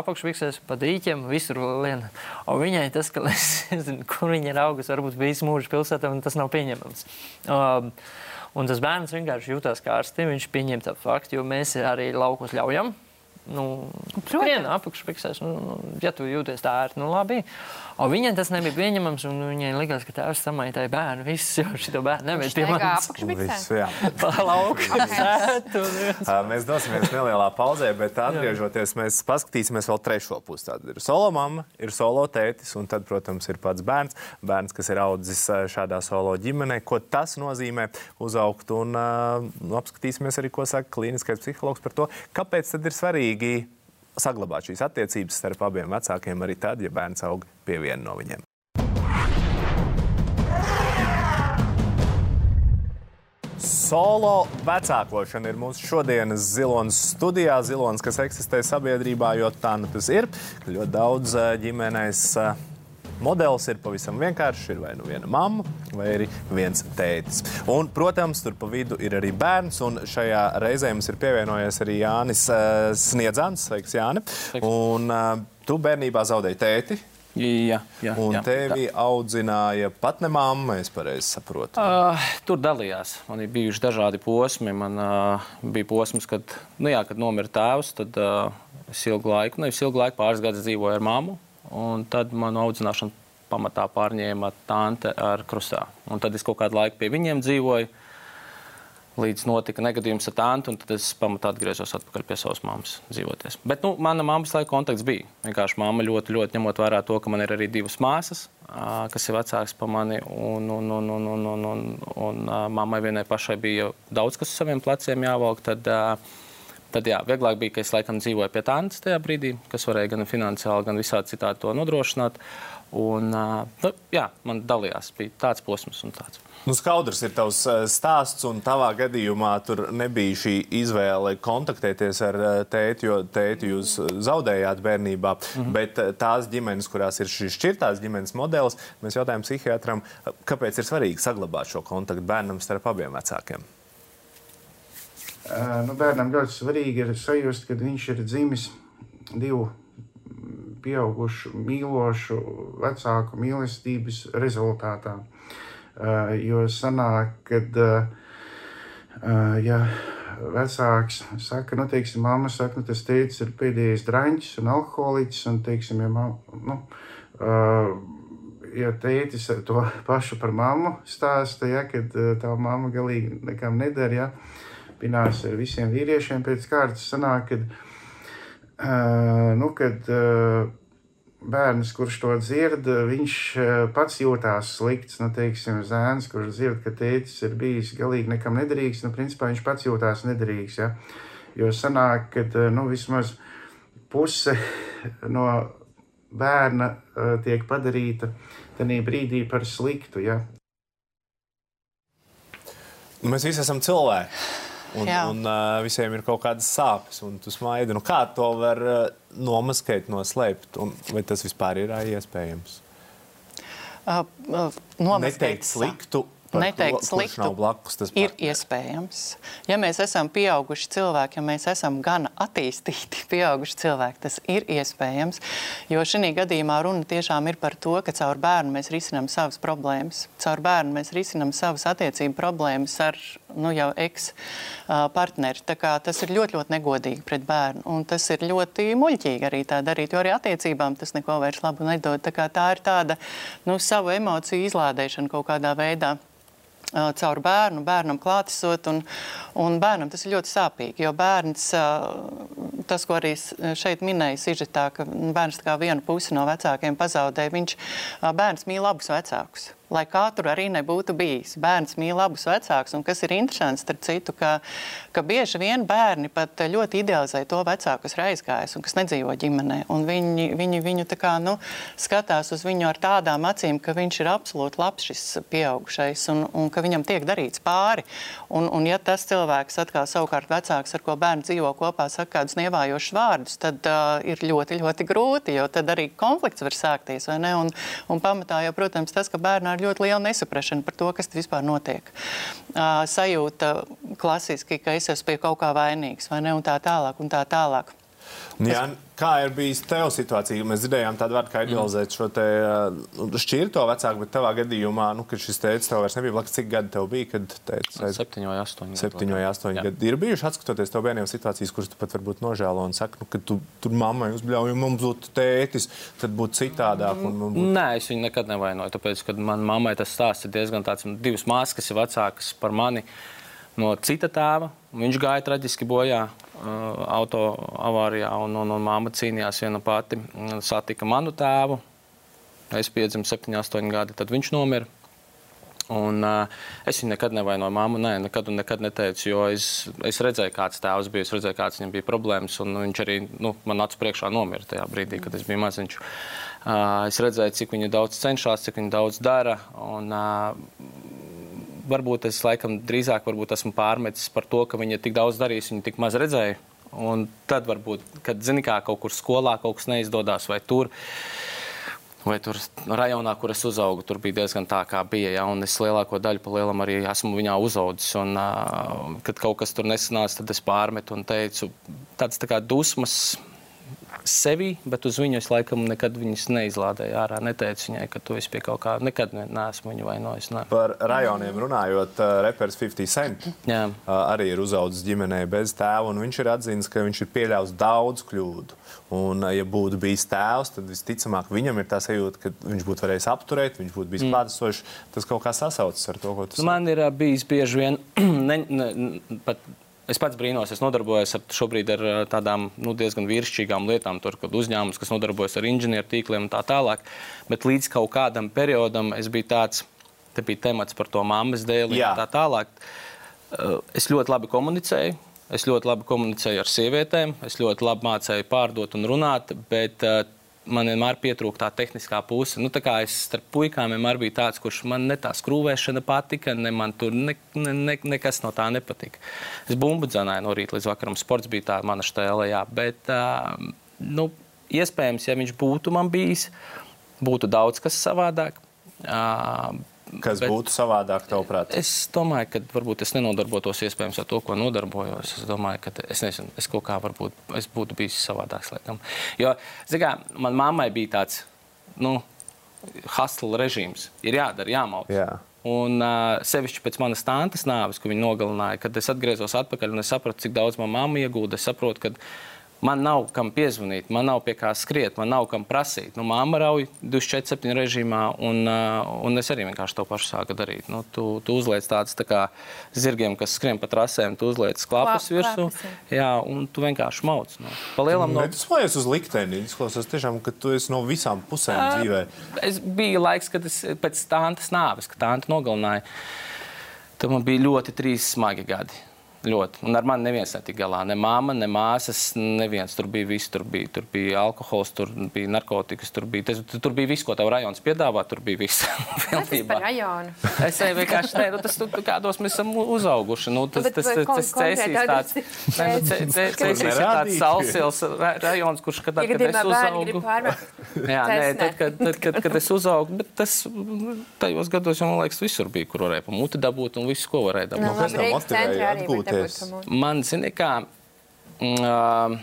apakšviksēs, pa dīķiem, visur lien. Un viņai tas, ka es nezinu, kur viņa ir augusi, varbūt visu mūžu pilsētā, un tas nav pieņemams. Um, un tas bērns vienkārši jutās kārsti, viņš pieņem tā faktu, jo mēs arī laukos ļaujam. Nu, skriena apakšpiksēs, nu, nu, ja tu jūties tā ērti, nu labi. O viņai tas nebija pieņemams, un viņai likās, ka tēvs samaitāja bērnu. Viss jau šo bērnu nevēl pie manis. Visu, jā. Pa lauku sētu. Ā, Mēs dosimies nelielā pauzē, bet atgriežoties, mēs paskatīsimies vēl trešo pusi. Tad ir solo mamma, ir solo tētis, un tad, protams, ir pats bērns. Bērns, kas ir audzis šādā solo ģimenē, ko tas nozīmē uzaugt. Un nu, apskatīsimies arī, ko saka klīniskais psihologs par to, kāpēc tad ir svarīgi saglabāt šīs attiecības starp abiem vecākiem arī tad, ja bērns aug pie viena no viņiem. Solo vecākošana ir mūsu šodienas zilonas studijā. Zilonas, kas eksistē sabiedrībā, jo tā nu tas ir. Ļoti daudz ģimenēs modelis ir pavisam vienkāršs. Ir vai nu viena mamma, vai arī viens tētis. Un, protams, tur pa vidu ir arī bērns. Un šajā reizē mums ir pievienojies arī Jānis eh, Sniedzants. Sveiks, Jāni! Un uh, tu bērnībā zaudēji tēti. Jā, jā, Un jā. tevi audzināja pat ne mamma, es pareizi saprotu. Uh, tur dalījās. Man ir bijuši dažādi posmi. Man uh, bija posms, kad, nu jā, kad nomira tēvs, tad uh, es ilgu laiku, nevis ilgu laiku, pāris gadus dzīvoju ar mammu. Un tad manu audzināšanu pamatā pārņēma tante ar krusā. Un tad es kaut kādu laiku pie viņiem dzīvoju. Līdz notika negadījums ar tantu, un tad es pamatā atgriezos atpakaļ pie savas mammas dzīvoties. Bet nu, mana mammas laika kontakts bija. Vienkārši mamma ļoti, ļoti ņemot vērā to, ka man ir arī divas māsas, kas ir vecākas par mani. Un, un, un, un, un, un, un, un mammai vienai pašai bija daudz kas uz saviem pleciem jāvalk. Tad, ā, tad jā, vieglāk bija, ka es laikam dzīvoju pie tantes tajā brīdī, kas varēja gan finansiāli, gan visādi citādi to nodrošināt. Un, nu, jā, man dalījās, bija tāds posms un tāds. Nu, skaudrs ir tavs stāsts, un tavā gadījumā tur nebija šī izvēle kontaktēties ar tēti, jo tēti jūs zaudējāt bērnībā. Mm -hmm. Bet tās ģimenes, kurās ir šīs šķirtās ģimenes modelis, mēs jautājām psihiatram, kāpēc ir svarīgi saglabāt šo kontaktu bērnam starp abiem vecākiem. Ā, Nu, bērnam ļoti svarīgi ir sajust, ka viņš ir dzimis divu pieaugušu, mīlošu vecāku mīlestības rezultātā. Ā, Jo sanāk, kad ā, ja vecāks saka, nu, teiksim, mamma saka, nu, tas teicis ir pēdējais draņķis un alkoholiķis, un, teiksim, ja, mam, nu, ja tētis to pašu par mammu stāsta, ja, kad tā mamma galīgi nekam nedara, ja, pinās ar visiem vīriešiem pēc kārtas. Sanāk, kad, uh, nu, kad uh, bērns, kurš to dzird, viņš pats jūtās slikts, nu, teiksim, zēns, kurš dzird, ka tētis ir bijis galīgi nekam nederīgs, nu, principā viņš pats jūtās nederīgs, ja, jo sanāk, uh, nu, vismaz puse no bērna uh, tiek padarīta tajā brīdī par sliktu, ja, mēs visi esam cilvēki. Un, Jā. un uh, visiem ir kaut kādas sāpes, un tu smaidi. Nu, kā to var uh, nomaskēt, noslēpt? Un, vai tas vispār ir ā, iespējams? Uh, uh, Neteikt sliktu, Neteikt sliktu blakus. Tas ir partneris. iespējams. Ja mēs esam pieauguši cilvēki, ja mēs esam gan attīstīti pieauguši cilvēki, tas ir iespējams. Jo šī gadījumā runa tiešām ir par to, ka caur bērnu mēs risinām savas problēmas. Caur bērnu mēs risinām savas attiecību problēmas ar nu, jau eks-partneri. Tas ir ļoti, ļoti negodīgi pret bērnu. Un tas ir ļoti muļķīgi arī tā darīt, jo arī attiecībām tas neko vairs labu nedod. Tā, tā ir tāda nu, savu emociju izlādēšana kaut kādā veidā caur bērnu, bērnam klātesot. Un, un bērnam tas ir ļoti sāpīgi, jo bērns, tas, ko arī šeit minēja Sižetā, ka bērns kā vienu pusi no vecākiem pazaudēja, viņš bērns mīl abus vecākus. Lai kā tur arī nebūtu bijis, bērns mīl abus vecākus. Un kas ir interesanti, starp citu, ka, ka bieži vien bērni pat ļoti idealizē to vecāku, kas ir aizgājis un kas nedzīvo ģimenē. Un viņi, viņi viņu kā, nu, skatās uz viņu ar tādām acīm, ka viņš ir absolūti labs šis pieaugušais un, un ka viņam tiek darīts pāri. Un, un ja tas cilvēks atkal savukārt vecāks, ar ko bērni dzīvo kopā, saka kādus nievājošus vārdus, tad uh, ir ļoti, ļoti grūti, jo tad arī konflikts var sākties, vai ne? Un, un pamatā jau, protams, tas, ka bērnā ir ļoti liela nesaprašana par to, kas vispār notiek. Uh, sajūta klasiski, ka es esmu pie kaut kā vainīgs, vai ne? Un tā tālāk, un tā tālāk. Jā, kā ir bijis tev situācija? Mēs dzirdējām tādu vārdu, kā idealizēt šo te uh, šķirto vecāku, bet tavā gadījumā, nu, kad šis tēvs tev vairs nebija blakus, cik gadi tev bija, kad teica, aiz... Septiņi vai astoņi. Septiņi vai astoņi gadi. Ir bijuši, atskatoties tev bērniem situācijas, kuras tu pat varbūt nožēlo un saki, nu, ka tu tur mammai uzbļauj, un mums būtu tētis, tad būtu citādāk. un mums Būtu... Nē, es viņu nekad nevainoju. Tāpēc, kad manai mammai tas stāsts ir diezgan tāds, divas māsas, kas ir vecākas par mani no cita tēva. Viņš gāja traģiski bojā uh, auto avārijā, un, un, un māma cīnījās viena pati. Satika manu tēvu. Es piedzimu 7, 8 gadi, tad viņš nomira. Un, uh, es viņu nekad nevainoju, māmu. Nē, nekad, nekad neteicu, jo es, es redzēju, kāds tēvs bija. Es redzēju, kādas viņam bija problēmas. Viņš arī nu, man acu priekšā nomira tajā brīdī, kad es biju maziņš. Uh, es redzēju, cik viņa daudz cenšas, cik viņa daudz dara. Un, uh, varbūt es laikam drīzāk varbūt esmu pārmetis par to, ka viņa tik daudz darīs, viņa tik maz redzēja. Un tad varbūt, kad zini, kā kaut kur skolā kaut kas neizdodas, vai tur, vai tur rajonā, kur es uzaugu, tur bija diezgan tā, kā bija. Ja? Un es lielāko daļu pa lielam arī esmu viņā uzaudzis. Un, uh, kad kaut kas tur nesanāca, tad es pārmetu un teicu, tādas tā kā dusmas sevi, bet uz viņu es laikam nekad neizlādēju ārā. Neteicu viņai, ka tu esi pie kaut kā, nekad ne, neesmu viņu vainojis. Ne. Par rajoniem runājot, reperis 50 Cent Jā. arī ir uzaugusi ģimenē bez tēva, un viņš ir atzīmis, ka viņš ir pieļāvis daudz kļūdu. Un, ja būtu bijis tēvs, tad visticamāk viņam ir tā sajūta, ka viņš būtu varējis apturēt, viņš būtu bijis mm. klātesošs. Tas kaut kā sasaucas ar to, ko tu saki. Man ir bijis bieži vien ne, ne, pat Es pats brīnos, es nodarbojos ar, šobrīd ar tādām nu, diezgan vīrišķīgām lietām, tur, kad uzņēmums, kas nodarbojas ar inženieru tīkliem un tā tālāk. Bet līdz kaut kādam periodam es biju tāds, te bija temats par to mammas dēli un tā tālāk. Es ļoti labi komunicēju. Es ļoti labi komunicēju ar sievietēm, es ļoti labi mācīju pārdot un runāt, bet man vienmēr pietrūka tā tehniskā puse. Nu, tā es starp puikām vienmēr biju tāds, kurš man ne tā skrūvēšana patika, ne man tur ne, ne, ne, nekas no tā nepatika. Es bumbu dzināju no rīta līdz vakaram. Sports bija tā mana stēle, jā. Bet, uh, nu, iespējams, ja viņš būtu man bijis, būtu daudz kas savādāk. Uh, Kas Bet būtu savādāk, tavuprāt? Es domāju, ka varbūt es nenodarbotos iespējams ar to, ko nodarbojos. Es domāju, ka es, nezinu, es kaut kā varbūt es būtu bijis savādāks. Laikam. Jo, zinām, man mammai bija tāds, nu, hustla režīms. Ir jādara, jāmauc. Jā. Un uh, sevišķi pēc manas tantes nāves, kad viņa nogalināja, kad es atgriezos atpakaļ un es sapratu, cik daudz manā mamma iegūda. Es saprotu, ka Man nav kam piezvanīt, man nav pie kā skriet, man nav kam prasīt. Nu, Māma rauj 24-7 režīmā, un, uh, un es arī vienkārši to pašu sāku darīt. Nu, tu, tu uzliec tādus tā kā zirgiem, kas skrien pa trasēm, tu uzliec klapus virsū, jā, un tu vienkārši mauc. Nu. Palielam no... Tas mājas uz likteni, izklausās tiešām, ka tu esi no visām pusēm uh, dzīvē. Es biju laiks, kad es pēc tāntas nāves, kad tānta nogalināja, tad man bija ļoti trīs smagi gadi. Ļoti. Un ar mani neviens netika galā. Ne māma, ne māsas, neviens. Tur bija viss. Tur bija, tur bija alkohols, tur bija narkotikas, tur bija, tas, tur bija viss, ko tev rajons piedāvā. Tur bija viss. es tev vienkārši teicu, nu, tas tur kādos mēs esam uzauguši. Nu, tas, tas, tas, tas cēsīs tāds, ir tāds salsils rajons, kurš kad, kad es uzaugu. Jā, nē, tad, kad, tad, kad, kad es uzaugu, bet tas tajos gados jau, man liekas, visur bija, kur varēja pa muti dabūt un visu, ko varēja dabūt. Nu, kas tev motivēja atgūt? Atgriezties? Man, zini, kā. Uh,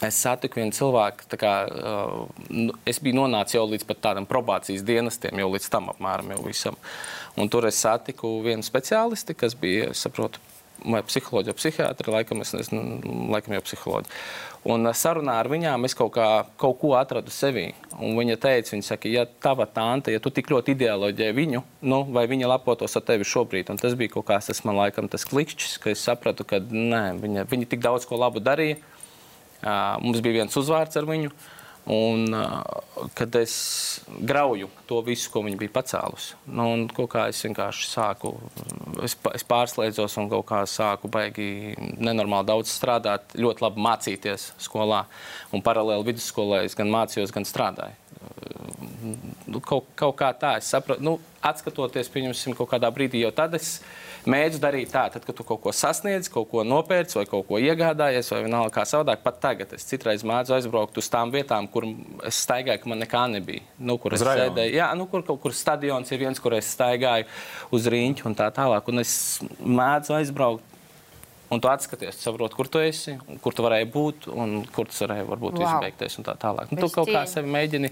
Es satiku vienu cilvēku, kā, uh, es biju nonācis jau līdz tādam probācijas dienestiem, jau līdz tam apmēram jau visam. Un tur es satiku vienu speciālisti, kas bija, saprotu, vai psiholoģija, psihiatri, laikam, es nezinu, laikam jau psiholoģija. Un sarunā ar viņām es kaut, kā, kaut ko atradu sevī. Un viņa teica, viņa saka, ja tava tante, ja tu tik ļoti ideoloģē viņu, nu, vai viņa lepotos ar tevi šobrīd, un tas bija kaut kāds, tas man laikam tas klikšķis, ka es sapratu, ka nē, viņa, viņa tik daudz ko labu darīja. Uh, mums bija viens uzvārds ar viņu. Uh, Un, kad es grauju to visu, ko viņi bija pacēlusi, nu, es vienkārši sāku, es, es pārslēdzos un kaut kā sāku baigi nenormāli daudz strādāt, ļoti labi mācīties skolā. Un paralēli vidusskolē es gan mācījos, gan strādāju. Nu, kaut, kaut kā tā, es saprotu, nu, atskatoties, pieņemsim, kaut kādā brīdī, jo tad es mēģinu darīt tā, tad, kad tu kaut ko sasniedz, kaut ko nopērci vai kaut ko iegādājies, vai vienalga kā savādāk. Pat tagad es citreiz mēdzu aizbraukt uz tām vietām, kur es staigāju, ka man nekā nebija. Nu, kur es sēdēju, jā, nu, kur kaut kur stadions ir viens, kur es staigāju uz rīņķu un tā tālāk. Un es mēdzu aizbraukt Un tu atskaties, tu saproti, kur tu esi, kur tu varēji būt un kur tas varēja varbūt Wow. izbeigties un tā tālāk. Nu, tu kaut kā sevi mēģini.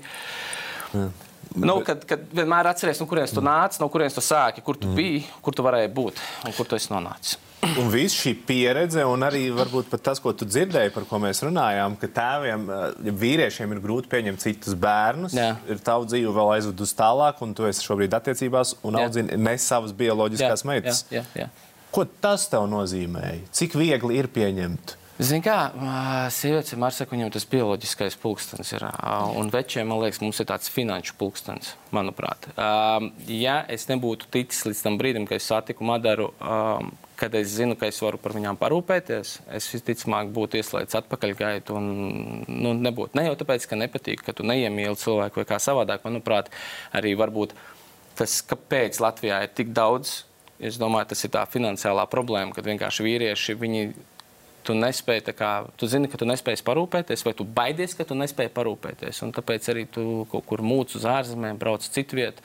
Nu, kad, kad vienmēr atceries, no kurienes tu nāc, no kurienes tu sāki, kur tu biji, kur tu varēji būt un kur tu esi nonācis. Un viss šī pieredze, un arī tas, ko tu dzirdēji, par ko mēs runājām, ka tēviem, ja vīriešiem ir grūti pieņemt citus bērnus, Jā. ir tavu dzīve vēl aizved uz tālāk, un tu esi šobrīd attiecībās un Jā. audzini ne savas bioloģiskās Jā, meitas. jā, jā. Ko tas tev nozīmēja? Cik viegli ir pieņemt? Zini, kā sieviete ar saka, viņam tas bioloģiskais pulkstenis ir. Un večiem, man liekas, mums ir tāds finanšu pulkstenis, manuprāt. Ja es nebūtu ticis līdz tam brīdim, kad es satiku Madaru, kad es zinu, ka es varu par viņām parūpēties, es visticamāk būtu ieslēdzis atpakaļgaitu un nu, nebūtu. Ne jau tāpēc, ka nepatīk, ka tu neiemīli cilvēku vai kā savādāk. Manuprāt, arī varbūt tas, kāpēc Latvijā ir tik daudz. Es domāju, tas ir tā finansiālā problēma, kad vienkārši vīrieši viņi tu nespēji, kā, tu zini, ka tu nespēji parūpēties, vai tu baidies, ka tu nespēji parūpēties. Un tāpēc arī tu kaut kur mūc uz ārzemēm, brauc vietu.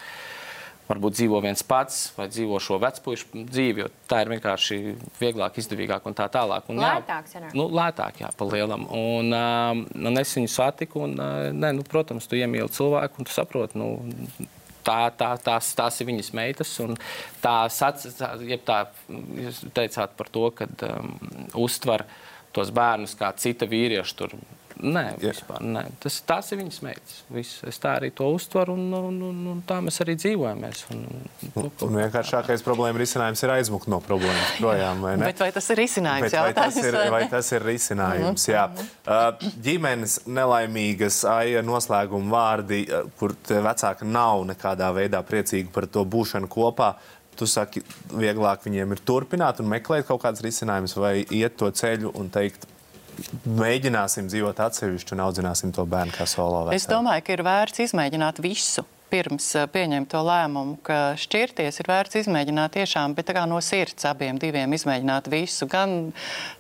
Varbūt dzīvo viens pats, vai dzīvo šo vecpuļu dzīvi, jo tā ir vienkārši vieglāk, izdevīgāk un tā tālāk. Un, Lētāk sanāk. Nu, lētāk, jā, pa lielam. Un, uh, un es viņu satiku, un, uh, nē, nu, protams, tu iemīli cilvēku, un tu saproti, nu, tā, tā, tās, tās ir viņas meitas. Tā, sac- tā, tā jūs teicāt par to, ka um, uztver tos bērnus kā cita vīrieša. Nē, Jā. vispār, nē. Tas, tās ir viņas meitas. Viss. Es tā arī to uztveru, un, un, un, un tā mēs arī dzīvojamies. Un, nu, Un vienkāršākais problēma risinājums ir aizmukt no problēmas projām. vai ne? Bet vai tas ir risinājums? Bet vai, tas ir, vai tas ir risinājums? Jā. Uh, ģimenes nelaimīgas aija noslēguma vārdi, uh, kur vecāki nav nekādā veidā priecīgi par to būšanu kopā. Tu saki, vieglāk viņiem ir turpināt un meklēt kaut kādus risinājumus, vai iet to ceļu un teikt, mēģināsim dzīvot atsevišķi un audzināsim to bērnu kā solo Es vecāku. domāju, ka ir vērts izmēģināt visu. Pirms eh, pieņemt to lēmumu, ka šķirties ir vērts izmēģināt tiešām, bet no sirds abiem diviem izmēģināt visu, gan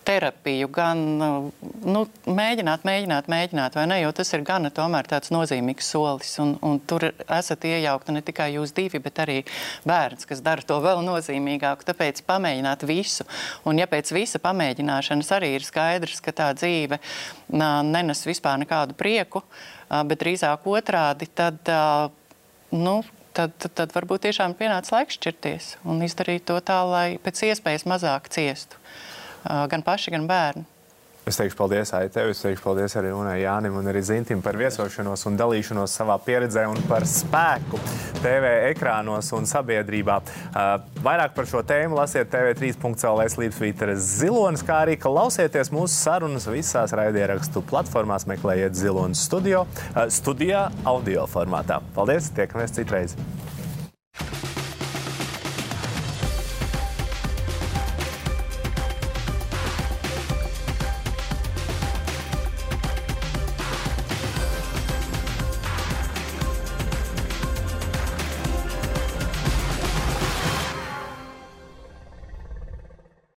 terapiju, gan eh, nu, mēģināt, mēģināt, mēģināt, vai ne? Jo tas ir gana tomēr tāds nozīmīgs solis. Un, un tur esat iejaukti ne tikai jūs divi, bet arī bērns, kas dara to vēl nozīmīgāku. Tāpēc pamēģināt visu. Un ja pēc visa pamēģināšanas arī ir skaidrs, ka tā dzīve nenes vispār nekādu prieku, bet drīzāk otrādi, tad, nu, tad, tad, tad varbūt tiešām pienāca laiks šķirties un izdarīt to tā, lai pēc iespējas mazāk ciestu gan paši, gan bērni. Es teikšu paldies Aitei, es teikšu paldies arī Unai Jānim un arī Zintim par viesošanos un dalīšanos savā pieredzē un par spēku TV ekrānos un sabiedrībā. Uh, vairāk par šo tēmu lasiet TV3.CLV slīpsvīteres zilonis, kā arī klausieties mūsu sarunas visās raidierakstu platformās, meklējiet zilonis studio, uh, studijā audio formātā. Paldies, tiekamies citreiz!